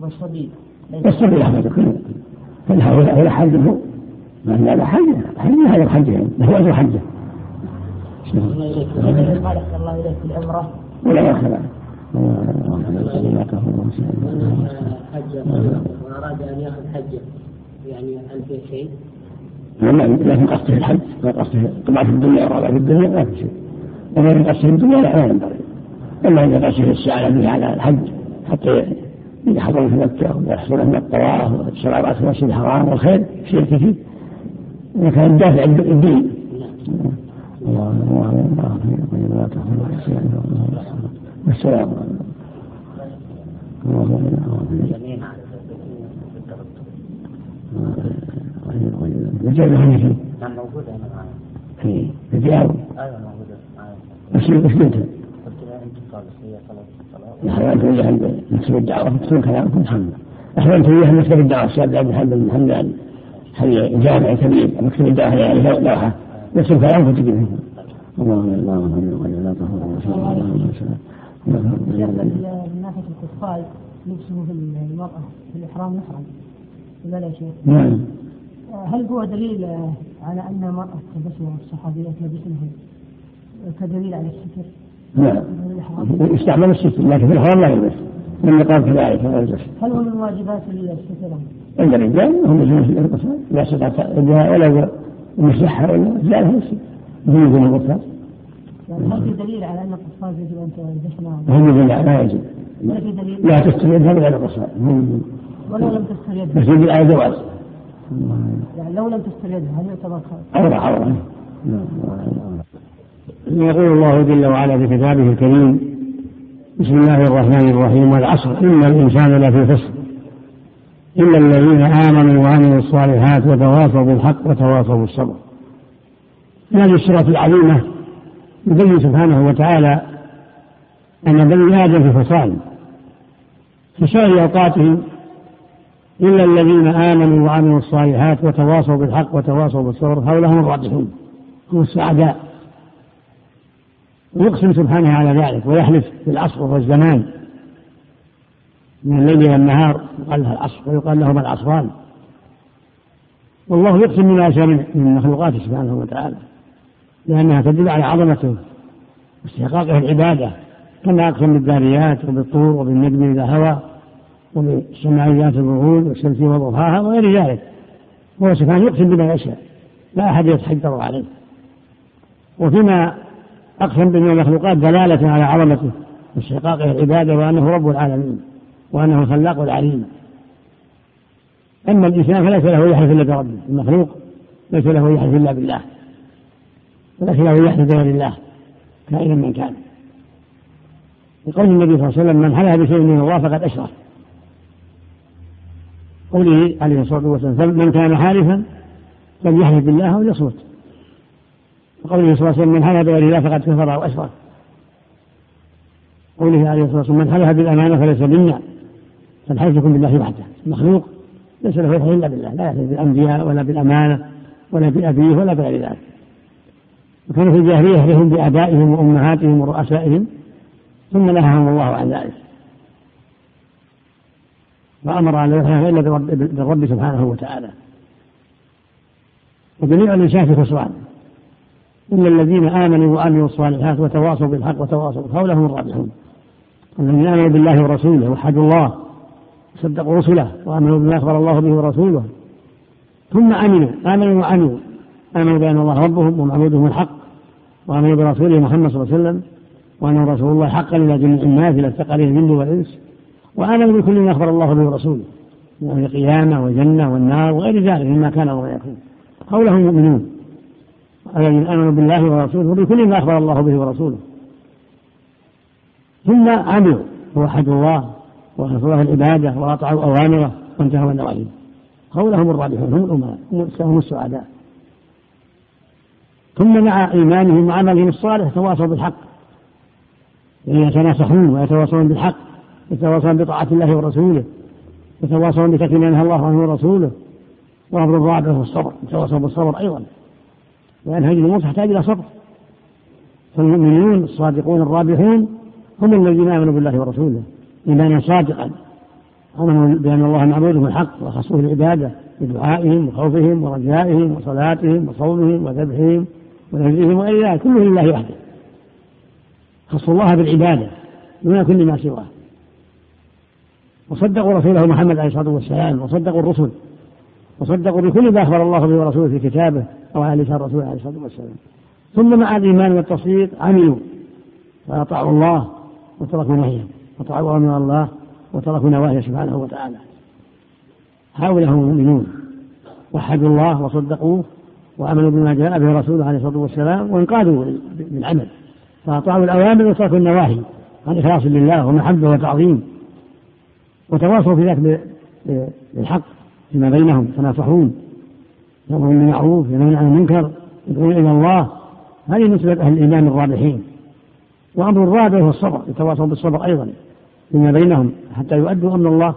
والصبي. والصبي يحفظ كله فإنه هو حجه ما هذا حجه حجه هذا حجه هو أجر حجه قال الله إليك في العمرة. ولا يأخذ حج وأراد أن يأخذ حجة يعني فيه شيء؟ لكن قصده الحج ما قصده طبعا في الدنيا ورابع في الدنيا ما في شيء. وما من قصده الدنيا لا ينبغي. أما إذا قصده السعي على الحج. حتى يحضر في مكة ويحصل من الطواف والشرابات في المسجد الحرام والخير شيء كثير. إذا كان الدافع الدين. الله الله رجال الحنفي موجودة هنا معنا في في الرياض أيوه موجودة معنا وش وش قلت؟ قلت لها انت صالحية صلاة الصلاة. انت وياها مكتب الدعوة. مكتوب كلامكم الحمد إحنا انت وياها مكتب الدعوة. الشاب عبد الحمد بن حمدان هي جامع كبير. مكتب الدعوة يعني لوحة مكتوب كلامكم تجي منهم اللهم اللهم صل على محمد من ناحية الكفار لبسه في المرأة في الإحرام يحرم ولا لا شيخ؟ نعم. هل هو دليل على أن المرأة تلبسه الصحابيات يلبسنه كدليل على الستر؟ نعم يستعمل الستر لكن في الحرام لا يلبس. من النقاب كذلك لا يلبس. هل هو من واجبات الستر؟ عند الرجال هم يلبسون القصار لا استطاع ولا يمسحها ولا لا الستر يجوز القصار يعني هل في دليل على أن القصاص يجب أن تلبسنا؟ هم لا ما يجب. لا تستر يدها ولا القصار ولو لم تستر يدها. بس يجب الآية جواز. يعني لو لم تستر يدها هل يعتبر عورة عورة يقول الله جل وعلا في كتابه الكريم بسم الله الرحمن الرحيم والعصر. إن الإنسان لفي خسر. إلا الذين آمنوا وعملوا الصالحات وتواصوا بالحق وتواصوا بالصبر. هذه السورة العظيمة يبين سبحانه وتعالى أن بني آدم في فصال في سائر أوقاتهم إلا الذين آمنوا وعملوا الصالحات وتواصوا بالحق وتواصوا بالصبر هؤلاء هم الرابحون هم السعداء. ويقسم سبحانه على ذلك ويحلف بالعصر والزمان من الليل والنهار يقال لها العصر ويقال لهما العصران. والله يقسم بما شاء من مخلوقاته سبحانه وتعالى لأنها تدل على عظمته واستحقاقه العبادة كما أقسم بالذاريات وبالطور وبالنجم إذا هوى. ذات الظهور والشمس وضحاها وغير ذلك. هو سبحانه يقسم بما يشاء لا أحد يتحجر عليه. وفيما أقسم بين المخلوقات دلالة على عظمته واستحقاقه العبادة وأنه رب العالمين وأنه الخلاق العليم. أما الإنسان فليس له يحلف إلا بربه. المخلوق ليس له يحلف إلا بالله. وليس له يحلف بغير الله كائنا من كان. لقول النبي صلى الله عليه وسلم من حلف بشيء من الله فقد أشرك. قوله عليه الصلاة والسلام من كان حالفا فليحلف بالله أو ليصمت وقوله صلى الله عليه وسلم من حلف بغير الله فقد كفر أو أشرك. قوله عليه الصلاة والسلام من حلف بالأمانة فليس منا فالحلف يكون بالله وحده. المخلوق ليس له يحلف إلا بالله لا يحلف بالأنبياء ولا بالأمانة ولا بأبيه ولا بغير ذلك. وكانوا في الجاهلية يحلفون بآبائهم وأمهاتهم ورؤسائهم ثم نهاهم الله عن ذلك. وأمر أن لا يحلف إلا بالرب سبحانه وتعالى. وجميع الإنسان في خسران إلا الذين آمنوا وعملوا الصالحات وتواصوا بالحق وتواصوا بالحق هم الرابحون الذين آمنوا بالله ورسوله وحدوا الله وصدقوا رسله وآمنوا بما أخبر الله به ورسوله. ثم عملوا آمنوا وعملوا. آمنوا بأن الله ربهم ومعبودهم الحق وآمنوا برسوله محمد صلى الله عليه وسلم وأنه رسول الله حقا إلى جميع الناس إلى الثقل الجن والإنس. وآمنوا بكل ما أخبر الله به ورسوله. من القيامة والجنة والنار وغير ذلك مما كان وما يكون قولهم المؤمنون. الذين آمنوا بالله ورسوله وبكل ما أخبر الله به ورسوله. ثم عملوا. ووحدوا الله وأخلصوا له العبادة وأطاعوا أوامره وانتهوا عن نواهيه قولهم الرابحون هم الأمراء هم السعداء. ثم مع إيمانهم وعملهم الصالح تواصوا بالحق. يعني يتناصحون ويتواصون بالحق. يتواصون بطاعة الله ورسوله يتواصون بترك ما نهى الله عنه ورسوله وأمر الرابع هو الصبر يتواصون بالصبر أيضا لأن هذه الأمور تحتاج إلى صبر. فالمؤمنون الصادقون الرابحون هم الذين آمنوا بالله ورسوله إيمانا صادقا آمنوا بأن الله معبودهم الحق وخصوه العبادة بدعائهم وخوفهم ورجائهم وصلاتهم وصومهم وذبحهم ونذرهم ذلك كله لله وحده. خصوا الله بالعبادة دون كل ما سواه. وصدقوا رسوله محمد عليه الصلاة والسلام وصدقوا الرسل. وصدقوا بكل ما أخبر الله به ورسوله في كتابه أو على لسان رسوله عليه الصلاة والسلام. ثم مع الإيمان والتصديق عملوا. فأطاعوا الله وتركوا نهيه وطاعوا أمر الله وتركوا نواهيه سبحانه وتعالى. هؤلاء هم المؤمنون. وحدوا الله وصدقوه وعملوا بما جاء به رسوله عليه الصلاة والسلام وانقادوا بالعمل. فأطاعوا الأوامر وتركوا النواهي. عن إخلاص لله ومحبة وتعظيم. وتواصوا في ذلك بالحق فيما بينهم تناصحون يأمرون بالمعروف ينهون عن المنكر يدعون إلى الله. هذه نسبة أهل الإيمان الرابحين. وأمر الرابع هو الصبر يتواصوا بالصبر أيضا فيما بينهم حتى يؤدوا أمر الله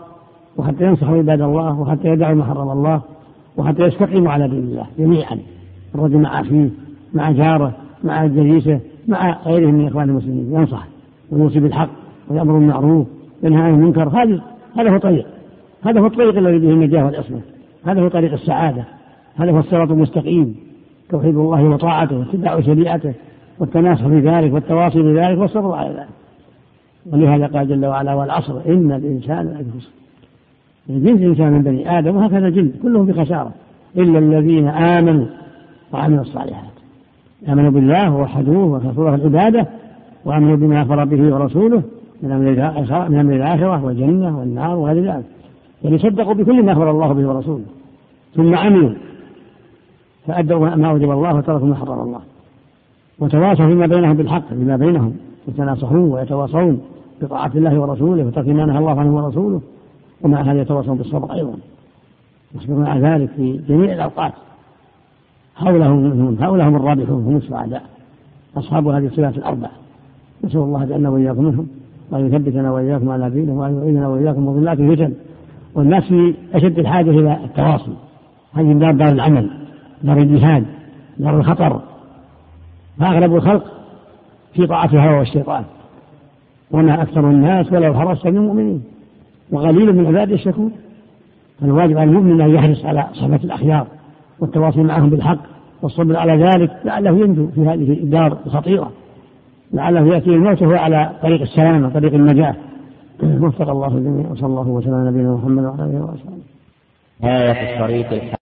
وحتى ينصحوا عباد الله وحتى يدعوا ما حرم الله وحتى يستقيموا على دين الله جميعا الرجل مع أخيه مع جاره مع جليسه مع غيرهم من إخوان المسلمين ينصح ويوصي بالحق ويأمر بالمعروف ينهى عن المنكر. هذا هذا هو طريق. هذا هو الطريق الذي به النجاة والعصمة. هذا هو طريق السعادة. هذا هو الصراط المستقيم. توحيد الله وطاعته واتباع شريعته والتناصح في ذلك والتواصي بذلك والصبر على ذلك. ولهذا قال جل وعلا والعصر إن الإنسان لفي خسر. جنس الإنسان من بني آدم وهكذا الجن كلهم في خسارة إلا الذين آمنوا وعملوا الصالحات. آمنوا بالله ووحدوه وخلصوا له العبادة وآمنوا بما أخبر به ورسوله من أمر من أمر الآخرة والجنة والنار وغير ذلك يعني صدقوا بكل ما أخبر الله به ورسوله. ثم عملوا. فأدوا ما أوجب الله وتركوا ما حرم الله. وتواصوا فيما بينهم بالحق فيما بينهم. يتناصحون ويتواصون بطاعة الله ورسوله وترك ما نهى الله عنه ورسوله. ومع هذا يتواصون بالصبر أيضا. يصبرون على ذلك في جميع الأوقات. هؤلاء هم هؤلاء هم الرابحون هم السعداء. أصحاب هذه الصفات الأربع نسأل الله جعلنا وإياكم منهم. وأن يثبتنا وإياكم على دينه وأن يعيننا وإياكم مضلات الفتن. والناس في أشد الحاجة إلى التواصي هذه الدار دار العمل دار الجهاد دار الخطر. فأغلب الخلق في طاعة الهوى والشيطان. وما أكثر الناس ولو حرصت بالمؤمنين وقليل من عباده الشكور فالواجب على المؤمن أن يحرص على صحبة الأخيار والتواصل معهم بالحق والصبر على ذلك لعله ينجو في هذه الدار الخطيرة. لعله يأتي الموت وهو على طريق السلامة طريق النجاة. وفق الله الجميع وصلى الله وسلم على نبينا محمد وعلى آله وصحبه آية الشريط